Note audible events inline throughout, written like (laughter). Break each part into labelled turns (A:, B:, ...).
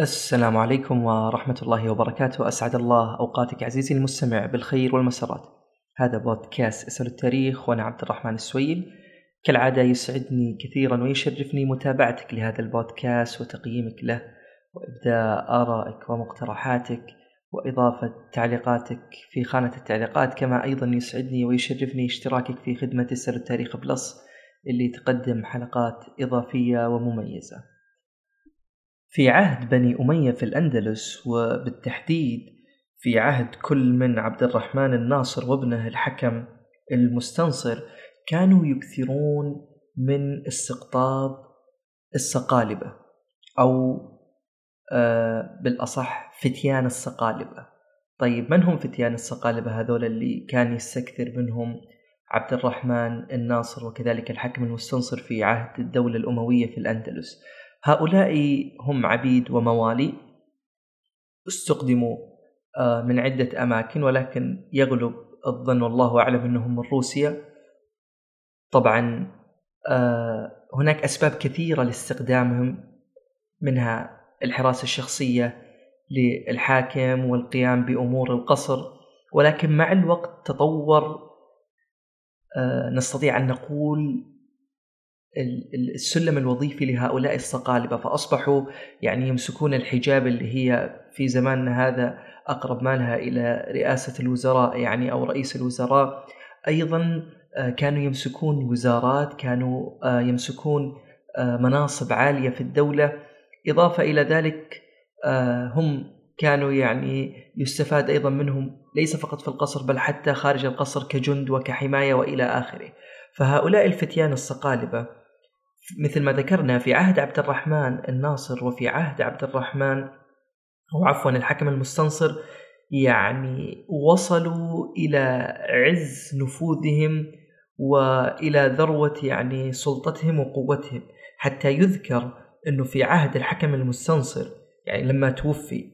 A: السلام عليكم ورحمة الله وبركاته. أسعد الله أوقاتك عزيزي المستمع بالخير والمسرات. هذا بودكاست اسأل التاريخ وأنا عبد الرحمن السويل. كالعادة يسعدني كثيرا ويشرفني متابعتك لهذا البودكاست وتقييمك له وإبداء آرائك ومقترحاتك وإضافة تعليقاتك في خانة التعليقات. كما أيضا يسعدني ويشرفني اشتراكك في خدمة اسأل التاريخ Plus اللي تقدم حلقات إضافية ومميزة. في عهد بني أمية في الأندلس وبالتحديد في عهد كل من عبد الرحمن الناصر وابنه الحكم المستنصر كانوا يكثرون من استقطاب السقالبة أو آه بالأصح فتيان السقالبة. طيب من هم فتيان السقالبة هذول اللي كان يستكثر منهم عبد الرحمن الناصر وكذلك الحكم المستنصر في عهد الدولة الأموية في الأندلس؟ هؤلاء هم عبيد وموالي. استخدموا آه، من عدة أماكن ولكن يغلب الظن والله أعلم أنهم من روسيا. طبعا آه، هناك أسباب كثيرة لاستخدامهم منها الحراسة الشخصية للحاكم والقيام بأمور القصر. ولكن مع الوقت تطور آه، نستطيع أن نقول السلم الوظيفي لهؤلاء الصقالبة فأصبحوا يعني يمسكون الحجاب اللي هي في زماننا هذا أقرب ما لها إلى رئاسة الوزراء يعني أو رئيس الوزراء. أيضا آه، كانوا يمسكون وزارات كانوا آه، يمسكون آه، مناصب عالية في الدولة. إضافة إلى ذلك هم كانوا يعني يستفاد أيضا منهم ليس فقط في القصر بل حتى خارج القصر كجند وكحماية وإلى آخره. فهؤلاء الفتيان الصقالبة مثل ما ذكرنا في عهد عبد الرحمن الناصر وفي عهد عبد الرحمن أو عفوا الحكم المستنصر يعني وصلوا إلى عز نفوذهم وإلى ذروة يعني سلطتهم وقوتهم. حتى يذكر أنه في عهد الحكم المستنصر يعني لما توفي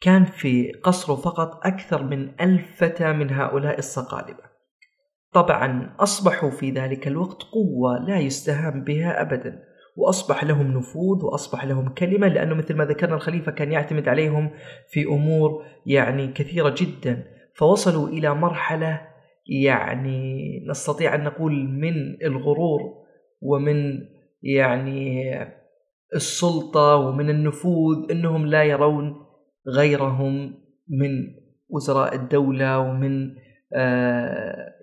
A: كان في قصره فقط أكثر من ألف فتى من هؤلاء الصقالبة طبعا أصبحوا في ذلك الوقت قوة لا يستهان بها أبدا وأصبح لهم نفوذ وأصبح لهم كلمة لأنه مثل ما ذكرنا الخليفة كان يعتمد عليهم في أمور يعني كثيرة جدا. فوصلوا إلى مرحلة يعني نستطيع أن نقول من الغرور ومن يعني السلطة ومن النفوذ أنهم لا يرون غيرهم من وزراء الدولة ومن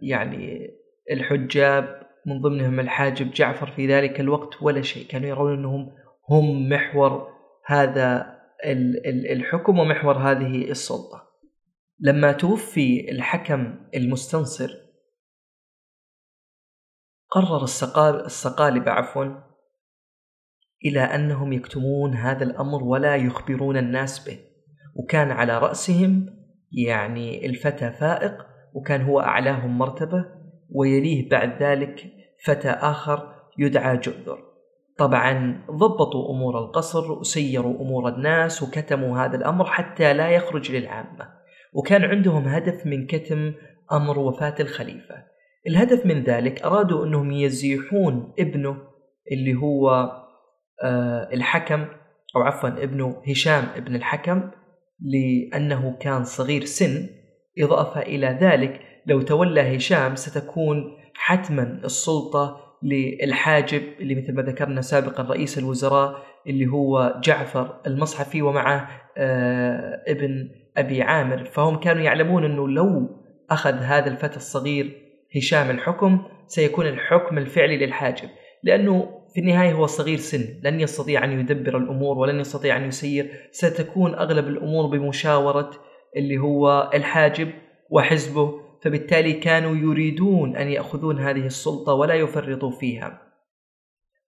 A: يعني الحجاب من ضمنهم الحاجب جعفر في ذلك الوقت ولا شيء. كانوا يرون أنهم هم محور هذا الحكم ومحور هذه السلطة. لما توفي الحكم المستنصر قرر السقالبة عفوا إلى أنهم يكتمون هذا الأمر ولا يخبرون الناس به. وكان على رأسهم يعني الفتى فائق وكان هو أعلاهم مرتبة ويليه بعد ذلك فتى آخر يدعى جؤذر. طبعا ضبطوا أمور القصر وسيروا أمور الناس وكتموا هذا الأمر حتى لا يخرج للعامة. وكان عندهم هدف من كتم أمر وفاة الخليفة. الهدف من ذلك أرادوا أنهم يزيحون ابنه اللي هو آه، الحكم أو عفوا ابنه هشام ابن الحكم لأنه كان صغير سن. إضافة إلى ذلك لو تولى هشام ستكون حتما السلطة للحاجب اللي مثل ما ذكرنا سابقا رئيس الوزراء اللي هو جعفر المصحفي ومعه آه ابن أبي عامر. فهم كانوا يعلمون أنه لو أخذ هذا الفتى الصغير هشام الحكم سيكون الحكم الفعلي للحاجب. لأنه في النهاية هو صغير سن لن يستطيع أن يدبر الأمور ولن يستطيع أن يسير. ستكون أغلب الأمور بمشاورة اللي هو الحاجب وحزبه فبالتالي كانوا يريدون أن يأخذون هذه السلطة ولا يفرطوا فيها.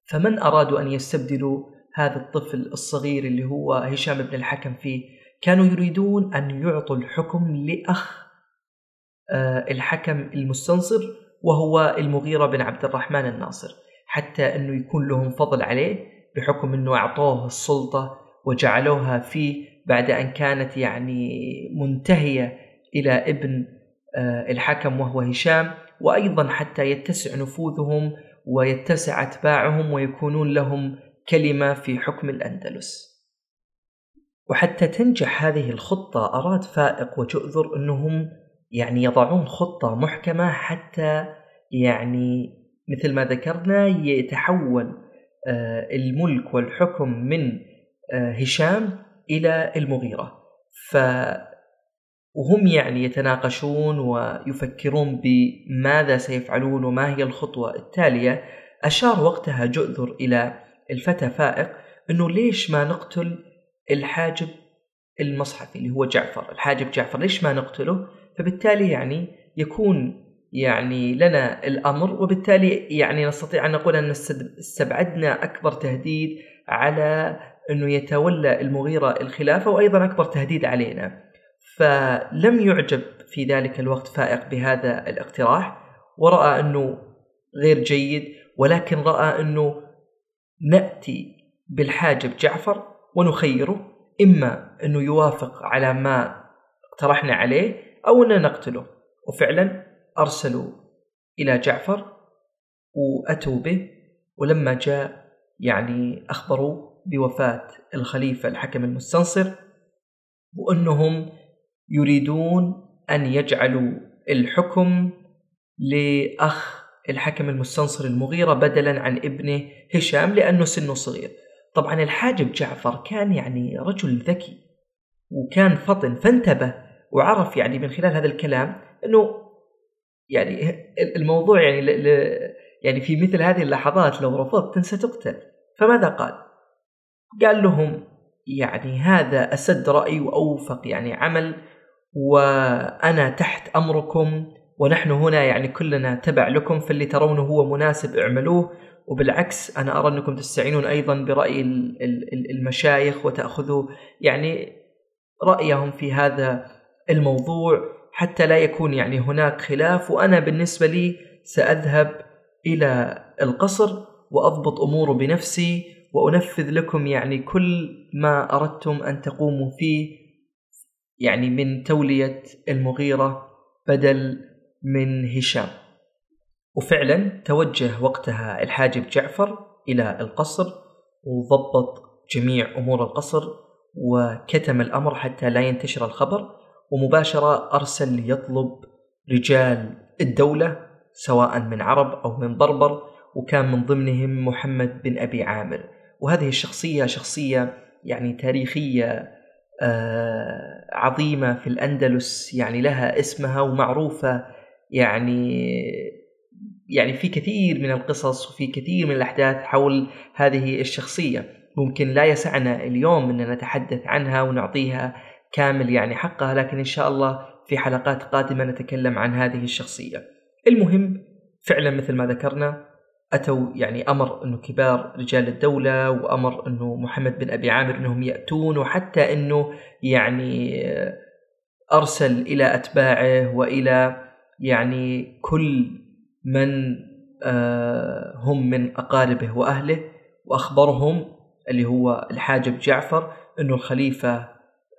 A: فمن أرادوا أن يستبدلوا هذا الطفل الصغير اللي هو هشام بن الحكم فيه؟ كانوا يريدون أن يعطوا الحكم لأخ آه، الحكم المستنصر وهو المغيرة بن عبد الرحمن الناصر حتى أنه يكون لهم فضل عليه بحكم أنه أعطوه السلطة وجعلوها فيه بعد أن كانت يعني منتهية إلى ابن آه، الحكم وهو هشام وأيضا حتى يتسع نفوذهم ويتسع أتباعهم ويكونون لهم كلمة في حكم الأندلس. وحتى تنجح هذه الخطة أراد فائق وجؤذر أنهم يعني يضعون خطة محكمة حتى يعني مثل ما ذكرنا يتحول آه، الملك والحكم من هشام إلى المغيرة. ف وهم يعني يتناقشون ويفكرون بماذا سيفعلون وما هي الخطوة التالية. أشار وقتها جؤذر إلى الفتى فائق أنه ليش ما نقتل الحاجب المصحفي اللي هو جعفر؟ الحاجب جعفر ليش ما نقتله؟ فبالتالي يعني يكون يعني لنا الأمر وبالتالي يعني نستطيع أن نقول أن استبعدنا أكبر تهديد على أنه يتولى المغيرة الخلافة وأيضا أكبر تهديد علينا. فلم يعجب في ذلك الوقت فائق بهذا الاقتراح ورأى أنه غير جيد ولكن رأى أنه نأتي بالحاجب جعفر ونخيره إما أنه يوافق على ما اقترحنا عليه أو أننا نقتله. وفعلا أرسلوا إلى جعفر وأتوا به ولما جاء يعني أخبروا بوفاة الخليفة الحكم المستنصر وأنهم يريدون أن يجعلوا الحكم لأخ الحكم المستنصر المغيرة بدلا عن ابنه هشام لأنه سنه صغير طبعا الحاجب جعفر كان يعني رجل ذكي وكان فطن فانتبه وعرف يعني من خلال هذا الكلام إنه يعني الموضوع يعني يعني في مثل هذه اللحظات لو رفضت ستقتل فماذا قال؟ قال لهم يعني هذا أسد رأي وأوفق يعني عمل وأنا تحت أمركم ونحن هنا يعني كلنا تبع لكم فاللي ترونه هو مناسب اعملوه. وبالعكس أنا أرى أنكم تستعينون أيضا برأي المشايخ وتأخذوا يعني رأيهم في هذا الموضوع حتى لا يكون يعني هناك خلاف. وأنا بالنسبة لي سأذهب إلى القصر وأضبط أموره بنفسي وأنفذ لكم يعني كل ما أردتم أن تقوموا فيه يعني من تولية المغيرة بدل من هشام. وفعلا توجه وقتها الحاجب جعفر إلى القصر وضبط جميع أمور القصر وكتم الأمر حتى لا ينتشر الخبر ومباشرة أرسل ليطلب رجال الدولة سواء من عرب أو من بربر وكان من ضمنهم محمد بن أبي عامر. وهذه الشخصية شخصية يعني تاريخية آه عظيمة في الأندلس يعني لها اسمها ومعروفة يعني يعني في كثير من القصص وفي كثير من الأحداث حول هذه الشخصية. ممكن لا يسعنا اليوم أن نتحدث عنها ونعطيها كامل يعني حقها لكن إن شاء الله في حلقات قادمة نتكلم عن هذه الشخصية. المهم فعلا مثل ما ذكرنا أتوا يعني أمر أنه كبار رجال الدولة وأمر أنه محمد بن أبي عامر أنهم يأتون وحتى أنه يعني أرسل إلى أتباعه وإلى يعني كل من آه، هم من أقاربه وأهله وأخبرهم اللي هو الحاجب جعفر أنه الخليفة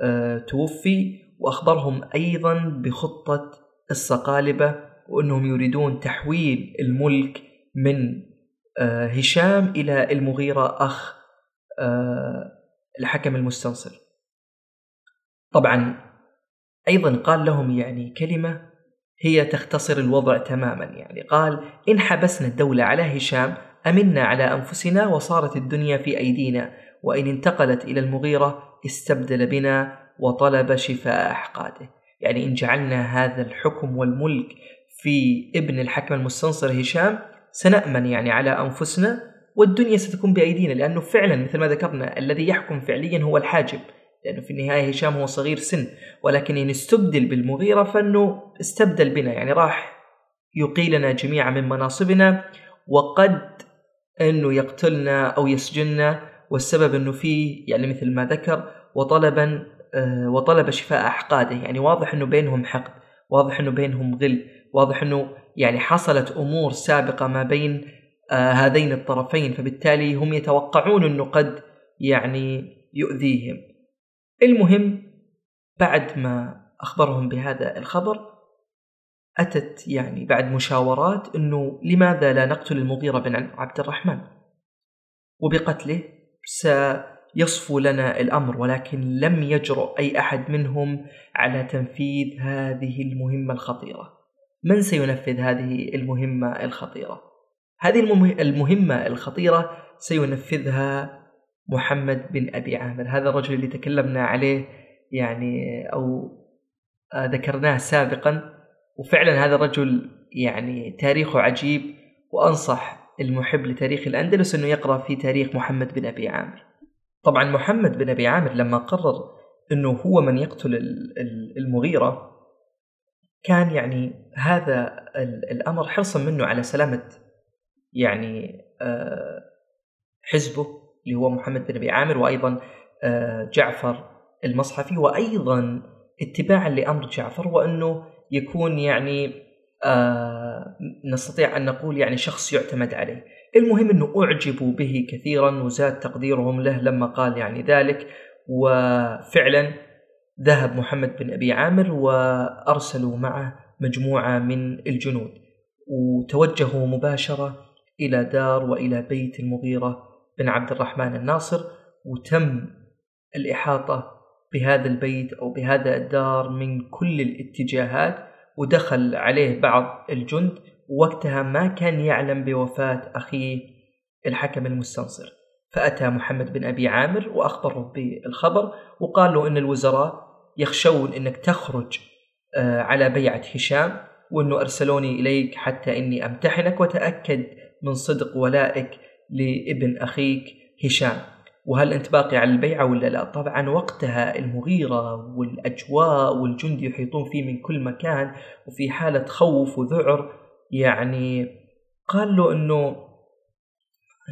A: آه، توفي وأخبرهم أيضا بخطة الصقالبة وأنهم يريدون تحويل الملك من آه، هشام إلى المغيرة أخ الحكم المستنصر. طبعا أيضا قال لهم يعني كلمة هي تختصر الوضع تماما يعني قال إن حبسنا الدولة على هشام أمنا على أنفسنا وصارت الدنيا في أيدينا وإن انتقلت إلى المغيرة استبدل بنا وطلب شفاء أحقاده. يعني إن جعلنا هذا الحكم والملك في ابن الحكم المستنصر هشام سنأمن يعني على أنفسنا والدنيا ستكون بأيدينا لأنه فعلا مثل ما ذكرنا الذي يحكم فعليا هو الحاجب لأنه في النهاية هشام هو صغير سن ولكن إن استبدل بالمغيرة فإنه استبدل بنا يعني راح يقيلنا جميعا من مناصبنا وقد أنه يقتلنا أو يسجننا والسبب أنه فيه يعني مثل ما ذكر وطلبا آه، وطلب شفاء أحقاده يعني واضح أنه بينهم حقد واضح أنه بينهم غل واضح أنه يعني حصلت أمور سابقة ما بين آه، هذين الطرفين فبالتالي هم يتوقعون أنه قد يعني يؤذيهم. المهم بعد ما أخبرهم بهذا الخبر أتت يعني بعد مشاورات أنه لماذا لا نقتل المغيرة بن عبد الرحمن؟ وبقتله يصفو لنا الأمر ولكن لم يجرؤ أي أحد منهم على تنفيذ هذه المهمة الخطيرة. من سينفذ هذه المهمة الخطيرة؟ هذه المهمة الخطيرة سينفذها محمد بن أبي عامر هذا الرجل اللي تكلمنا عليه يعني أو ذكرناه سابقا وفعلا هذا الرجل يعني تاريخه عجيب وأنصح المحب لتاريخ الأندلس أنه يقرأ في تاريخ محمد بن أبي عامر طبعا محمد بن أبي عامر لما قرر أنه هو من يقتل المغيرة كان يعني هذا الأمر حرصا منه على سلامة يعني آه، حزبه اللي هو محمد بن أبي عامر وأيضا آه، جعفر المصحفي وأيضا اتباعا لأمر جعفر وأنه يكون يعني آه نستطيع أن نقول يعني شخص يعتمد عليه. المهم أنه أعجبوا به كثيرا وزاد تقديرهم له لما قال يعني ذلك وفعلا ذهب محمد بن أبي عامر وأرسلوا معه مجموعة من الجنود وتوجهوا مباشرة إلى دار وإلى بيت المغيرة بن عبد الرحمن الناصر وتم الإحاطة بهذا البيت أو بهذا الدار من كل الاتجاهات ودخل عليه بعض الجند وقتها ما كان يعلم بوفاة أخيه الحكم المستنصر. فأتى محمد بن أبي عامر وأخبره بالخبر وقال له إن الوزراء يخشون إنك تخرج آه، على بيعة هشام وإنه أرسلوني إليك حتى إني أمتحنك وتأكد من صدق ولائك لابن أخيك هشام. وهل أنت باقي على البيعة ولا لا؟ طبعا وقتها المغيرة والأجواء والجند يحيطون فيه من كل مكان وفي حالة خوف وذعر. يعني قال له أنه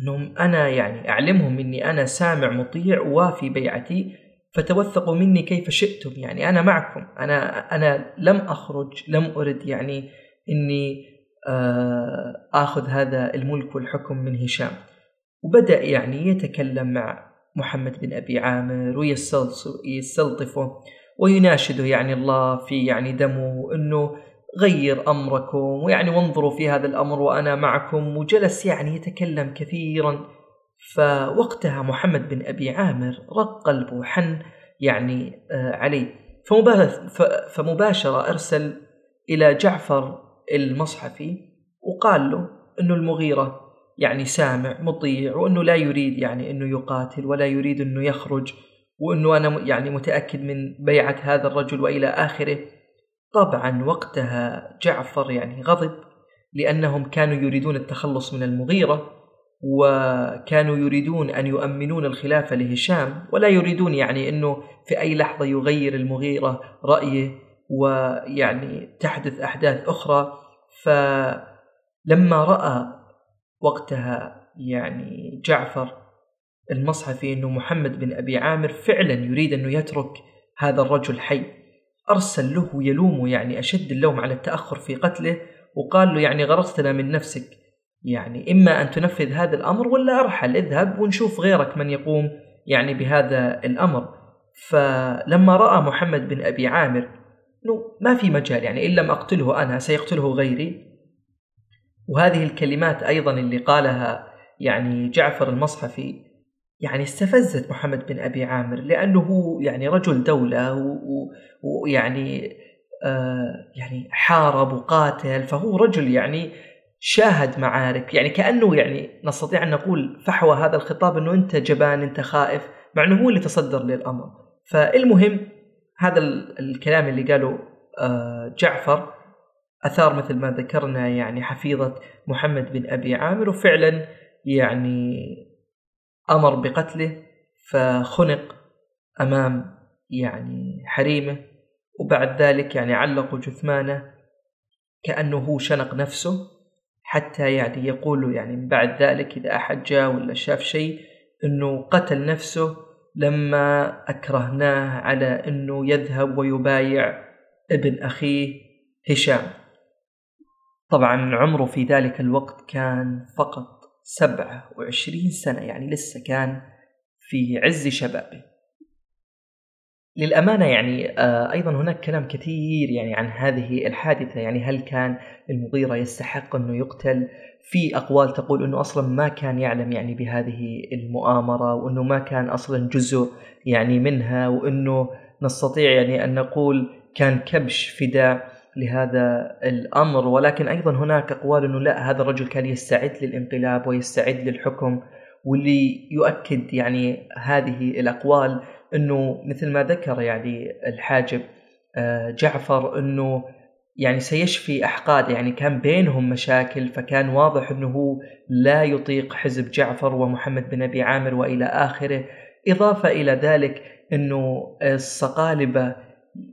A: أنهم أنا يعني أعلمهم أني أنا سامع مطيع وافي بيعتي فتوثقوا مني كيف شئتم يعني أنا معكم. أنا أنا لم أخرج لم أرد يعني إني آه، آخذ هذا الملك والحكم من هشام. وبدأ يعني يتكلم مع محمد بن أبي عامر ويستلطفه ويناشده يعني الله في يعني دمه أنه غير أمركم ويعني وانظروا في هذا الأمر وأنا معكم. وجلس يعني يتكلم كثيرا فوقتها محمد بن أبي عامر رق قلبه حن يعني آه، عليه فمباشرة أرسل إلى جعفر المصحفي وقال له أنه المغيرة يعني سامع مطيع وإنه لا يريد يعني إنه يقاتل ولا يريد إنه يخرج وإنه أنا يعني متأكد من بيعة هذا الرجل وإلى آخره. طبعا وقتها جعفر يعني غضب لأنهم كانوا يريدون التخلص من المغيرة. وكانوا يريدون أن يؤمنون الخلافه لهشام ولا يريدون يعني إنه في أي لحظة يغير المغيرة رأيه ويعني تحدث أحداث أخرى. فلما رأى وقتها يعني جعفر المصحفي إنه محمد بن أبي عامر فعلا يريد إنه يترك هذا الرجل حي أرسل له يلومه يعني أشد اللوم على التأخر في قتله وقال له يعني غرستنا من نفسك. يعني إما أن تنفذ هذا الأمر ولا أرحل اذهب ونشوف غيرك من يقوم يعني بهذا الأمر. فلما رأى محمد بن أبي عامر إنه ما في مجال يعني إن لم أقتله أنا سيقتله غيري. وهذه الكلمات أيضا اللي قالها يعني جعفر المصحفي يعني استفزت محمد بن أبي عامر لأنه يعني رجل دولة ويعني آه يعني حارب وقاتل فهو رجل يعني شاهد معارك. يعني كأنه يعني نستطيع أن نقول فحوى هذا الخطاب أنه أنت جبان أنت خائف مع أنه هو اللي تصدر للأمر. فالمهم هذا الكلام اللي قاله آه جعفر أثار مثل ما ذكرنا يعني حفيظة محمد بن أبي عامر وفعلا يعني أمر بقتله فخنق أمام يعني حريمه وبعد ذلك يعني علقوا جثمانه كأنه هو شنق نفسه. حتى يعني يقول يعني من بعد ذلك إذا أحد جاء ولا شاف شيء إنه قتل نفسه لما أكرهناه على إنه يذهب ويبايع ابن أخيه هشام. طبعا عمره في ذلك الوقت كان فقط سبعة وعشرين سنة يعني لسه كان في عز شبابه. للأمانة يعني آه، أيضا هناك كلام كثير يعني عن هذه الحادثة يعني هل كان المغيرة يستحق أنه يقتل؟ في أقوال تقول أنه أصلا ما كان يعلم يعني بهذه المؤامرة وأنه ما كان أصلا جزء يعني منها وأنه نستطيع يعني أن نقول كان كبش فداء لهذا الأمر. ولكن أيضا هناك أقوال أنه لا هذا الرجل كان يستعد للانقلاب ويستعد للحكم واللي يؤكد يعني هذه الأقوال أنه مثل ما ذكر يعني الحاجب آه، جعفر أنه يعني سيشفي أحقاد يعني كان بينهم مشاكل فكان واضح أنه هو لا يطيق حزب جعفر ومحمد بن أبي عامر وإلى آخره. إضافة إلى ذلك أنه الصقالبة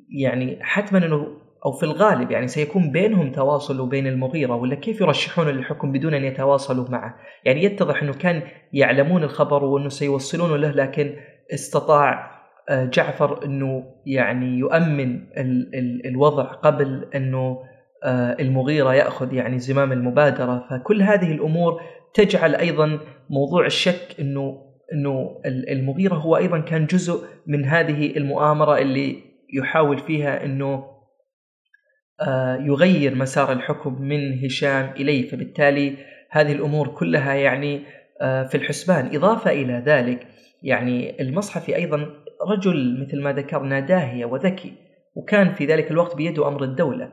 A: يعني حتما أنه أو في الغالب يعني سيكون بينهم تواصل وبين المغيرة ولا كيف يرشحون للحكم بدون أن يتواصلوا معه؟ يعني يتضح أنه كان يعلمون الخبر وأنه سيوصلونه له لكن استطاع آه، جعفر أنه يعني يؤمن ال ال الوضع قبل أنه آه، المغيرة يأخذ يعني زمام المبادرة. فكل هذه الأمور تجعل أيضا موضوع الشك أنه أنه المغيرة هو أيضا كان جزء من هذه المؤامرة اللي يحاول فيها أنه آه، يغير مسار الحكم من هشام إليه. فبالتالي هذه الأمور كلها يعني في الحسبان. إضافة إلى ذلك يعني المصحفي أيضا رجل مثل ما ذكرنا داهية وذكي وكان في ذلك الوقت بيده أمر الدولة.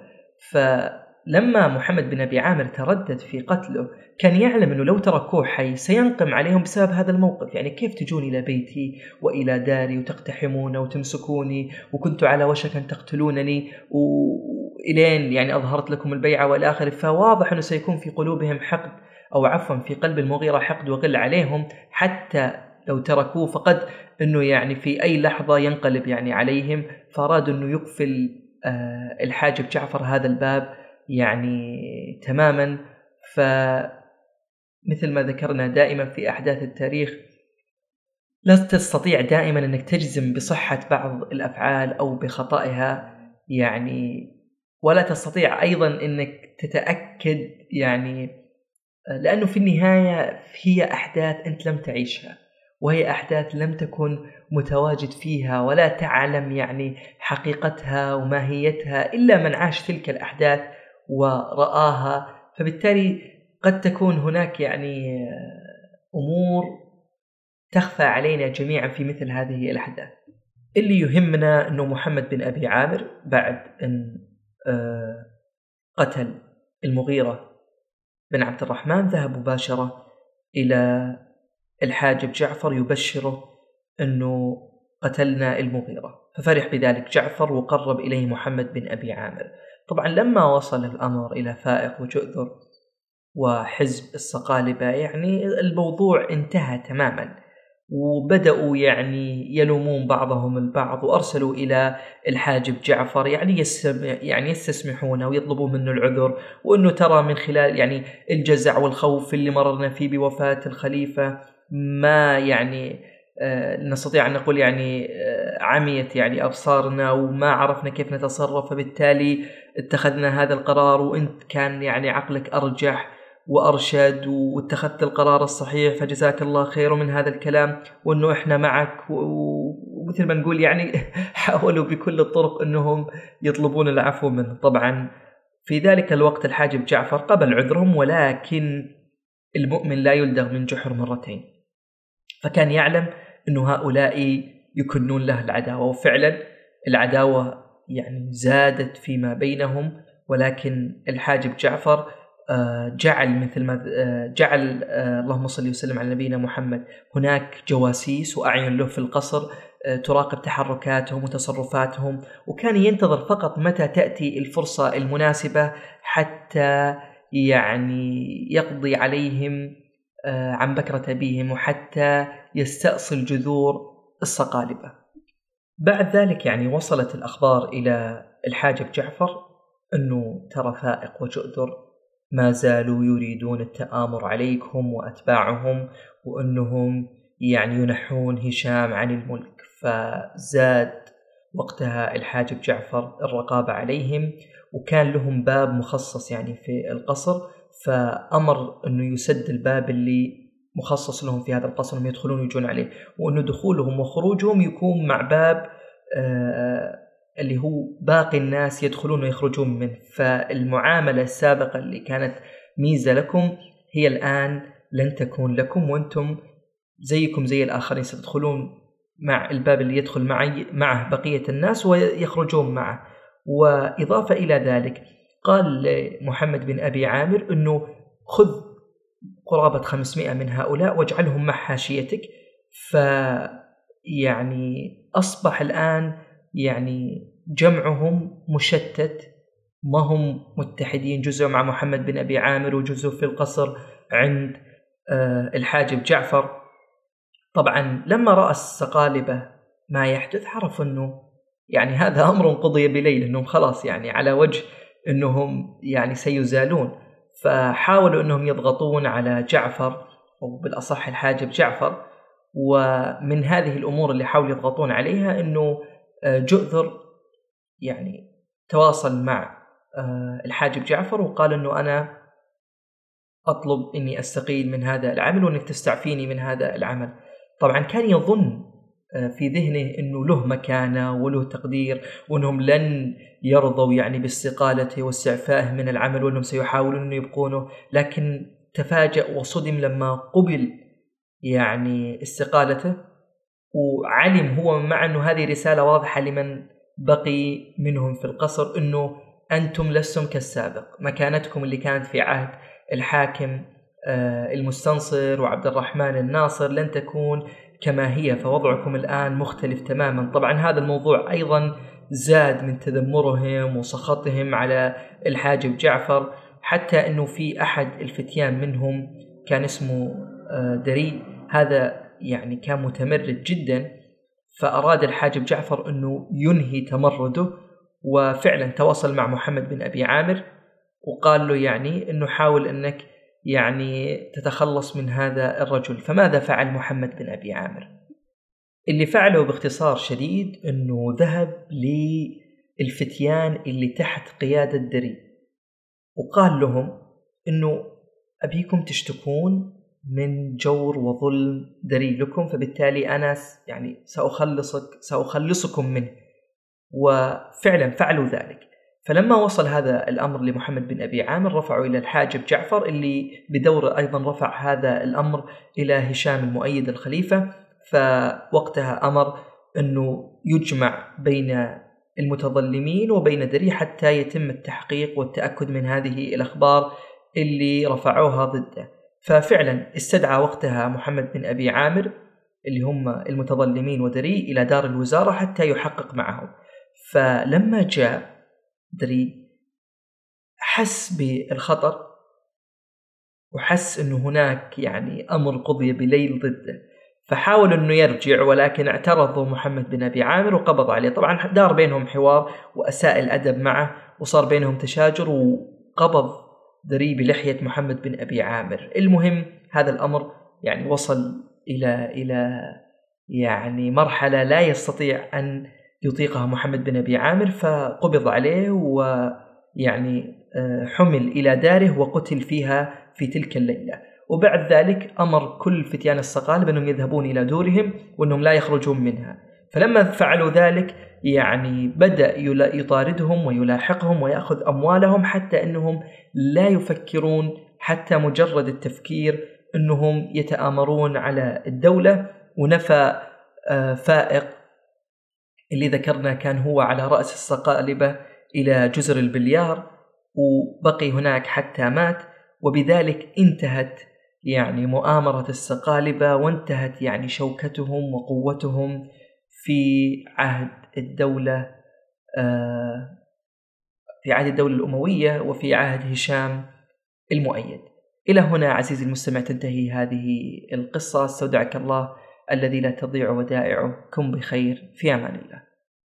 A: فلما محمد بن أبي عامر تردد في قتله كان يعلم أنه لو تركوه حي سينقم عليهم بسبب هذا الموقف. يعني كيف تجون إلى بيتي وإلى داري وتقتحمون وتمسكوني وكنت على وشك أن تقتلونني وإلين يعني أظهرت لكم البيعة والآخر. فواضح أنه سيكون في قلوبهم حقد أو عفوا في قلب المغيرة حقد وغل عليهم حتى لو تركوه فقد أنه يعني في أي لحظة ينقلب يعني عليهم. فأراد أنه يقفل آه الحاجب جعفر هذا الباب يعني تماما. ف مثل ما ذكرنا دائما في أحداث التاريخ لا تستطيع دائما أنك تجزم بصحة بعض الأفعال أو بخطئها يعني ولا تستطيع أيضا أنك تتأكد يعني لأنه في النهاية هي أحداث أنت لم تعيشها. وهي أحداث لم تكن متواجد فيها ولا تعلم يعني حقيقتها وماهيتها إلا من عاش تلك الأحداث ورآها فبالتالي قد تكون هناك يعني أمور تخفى علينا جميعا في مثل هذه الأحداث. اللي يهمنا إنه محمد بن أبي عامر بعد أن آه، قتل المغيرة بن عبد الرحمن ذهب مباشرة إلى الحاجب جعفر يبشره أنه قتلنا المغيرة. ففرح بذلك جعفر وقرب إليه محمد بن أبي عامر. طبعا لما وصل الأمر إلى فائق وجؤذر وحزب الصقالبة يعني الموضوع انتهى تماما. وبدأوا يعني يلومون بعضهم البعض وأرسلوا إلى الحاجب جعفر يعني يعني يستسمحونه ويطلبون منه العذر. وأنه ترى من خلال يعني الجزع والخوف اللي مررنا فيه بوفاة الخليفة ما يعني آه نستطيع أن نقول يعني آه عميت يعني أبصارنا وما عرفنا كيف نتصرف. فبالتالي اتخذنا هذا القرار وأنت كان يعني عقلك أرجح وأرشد واتخذت القرار الصحيح. فجزاك الله خير من هذا الكلام وأنه إحنا معك. ومثل ما نقول يعني (laughs) حاولوا بكل الطرق أنهم يطلبون العفو منه. طبعا في ذلك الوقت الحاجب جعفر قبل عذرهم ولكن المؤمن لا يلدغ من جحر مرتين. فكان يعلم انه هؤلاء يكنون له العداوة. وفعلا العداوة يعني زادت فيما بينهم ولكن الحاجب جعفر آه، جعل مثل ما آه، جعل آه، اللهم صل وسلم على نبينا محمد هناك جواسيس وأعين له في القصر تراقب تحركاتهم وتصرفاتهم وكان ينتظر فقط متى تأتي الفرصة المناسبة حتى يعني يقضي عليهم عن بكرة أبيهم وحتى يستأصل جذور الصقالبة. بعد ذلك يعني وصلت الأخبار إلى الحاجب جعفر أنه ترى فائق وجؤذر ما زالوا يريدون التآمر عليكم وأتباعهم وأنهم يعني ينحون هشام عن الملك. فزاد وقتها الحاجب جعفر الرقابة عليهم وكان لهم باب مخصص يعني في القصر فأمر أنه يسد الباب اللي مخصص لهم في هذا القصر إنهم يدخلون ويجون عليه. وإنه دخولهم وخروجهم يكون مع باب اللي هو باقي الناس يدخلون ويخرجون منه. فالمعاملة السابقة اللي كانت ميزة لكم هي الآن لن تكون لكم وأنتم زيكم زي الآخرين. ستدخلون مع الباب اللي يدخل معي معه بقية الناس ويخرجون معه. وإضافة إلى ذلك قال لمحمد بن أبي عامر أنه خذ قرابة 500 من هؤلاء واجعلهم مع حاشيتك ف يعني أصبح الآن يعني جمعهم مشتت ما هم متحدين جزء مع محمد بن أبي عامر وجزء في القصر عند آه، الحاجب جعفر. طبعا لما رأى السقالبة ما يحدث عرف أنه يعني هذا أمر قضي بليل أنهم خلاص يعني على وجه أنهم يعني سيزالون. فحاولوا أنهم يضغطون على جعفر أو بالأصح الحاجب جعفر ومن هذه الأمور اللي حاولوا يضغطون عليها أنه آه، جؤذر يعني تواصل مع آه، الحاجب جعفر وقال أنه أنا أطلب أني أستقيل من هذا العمل وأنك تستعفيني من هذا العمل. طبعا كان يظن في ذهنه إنه له مكانة وله تقدير وإنهم لن يرضوا يعني باستقالته واستعفائه من العمل وإنهم سيحاولون انه يبقونه. لكن تفاجأ وصدم لما قبل يعني استقالته وعلم هو مع إنه هذه رسالة واضحة لمن بقي منهم في القصر إنه أنتم لستم كالسابق. مكانتكم اللي كانت في عهد الحاكم آه، المستنصر وعبد الرحمن الناصر لن تكون كما هي فوضعكم الآن مختلف تماما. طبعا هذا الموضوع أيضا زاد من تذمرهم وسخطهم على الحاجب جعفر حتى أنه في أحد الفتيان منهم كان اسمه آه، دري. هذا يعني كان متمرد جدا فأراد الحاجب جعفر أنه ينهي تمرده وفعلا تواصل مع محمد بن أبي عامر وقال له يعني أنه حاول أنك يعني تتخلص من هذا الرجل. فماذا فعل محمد بن أبي عامر؟ اللي فعله باختصار شديد أنه ذهب للفتيان اللي تحت قيادة دري وقال لهم أنه أبيكم تشتكون من جور وظلم دري لكم فبالتالي أنا يعني سأخلصك سأخلصكم منه. وفعلا فعلوا ذلك. فلما وصل هذا الأمر لمحمد بن أبي عامر رفعوا إلى الحاجب جعفر اللي بدوره أيضا رفع هذا الأمر إلى هشام المؤيد الخليفة. فوقتها أمر أنه يجمع بين المتظلمين وبين دري حتى يتم التحقيق والتأكد من هذه الأخبار اللي رفعوها ضده. ففعلا استدعى وقتها محمد بن أبي عامر اللي هم المتظلمين ودري إلى دار الوزارة حتى يحقق معهم. فلما جاء دري حس بالخطر وحس إنه هناك يعني أمر قضي بليل ضده. فحاول إنه يرجع ولكن اعترضوا محمد بن أبي عامر وقبض عليه. طبعا دار بينهم حوار وأساء الأدب معه وصار بينهم تشاجر وقبض دري بلحيه محمد بن أبي عامر. المهم هذا الأمر يعني وصل إلى إلى يعني مرحلة لا يستطيع أن يطيقها محمد بن أبي عامر فقبض عليه ويعني آه، حمل إلى داره وقتل فيها في تلك الليلة. وبعد ذلك أمر كل فتيان الصقالب أنهم يذهبون إلى دورهم وأنهم لا يخرجون منها. فلما فعلوا ذلك يعني بدأ يطاردهم ويلاحقهم ويأخذ أموالهم حتى أنهم لا يفكرون حتى مجرد التفكير أنهم يتآمرون على الدولة ونفى آه، فائق اللي ذكرنا كان هو على رأس الصقالبة إلى جزر البليار وبقي هناك حتى مات وبذلك انتهت يعني مؤامرة الصقالبة وانتهت يعني شوكتهم وقوتهم في عهد الدولة آه، في عهد الدولة الأموية وفي عهد هشام المؤيد. إلى هنا عزيزي المستمع تنتهي هذه القصة أستودعك الله الذي لا تضيع ودائعه كن بخير في أمان الله.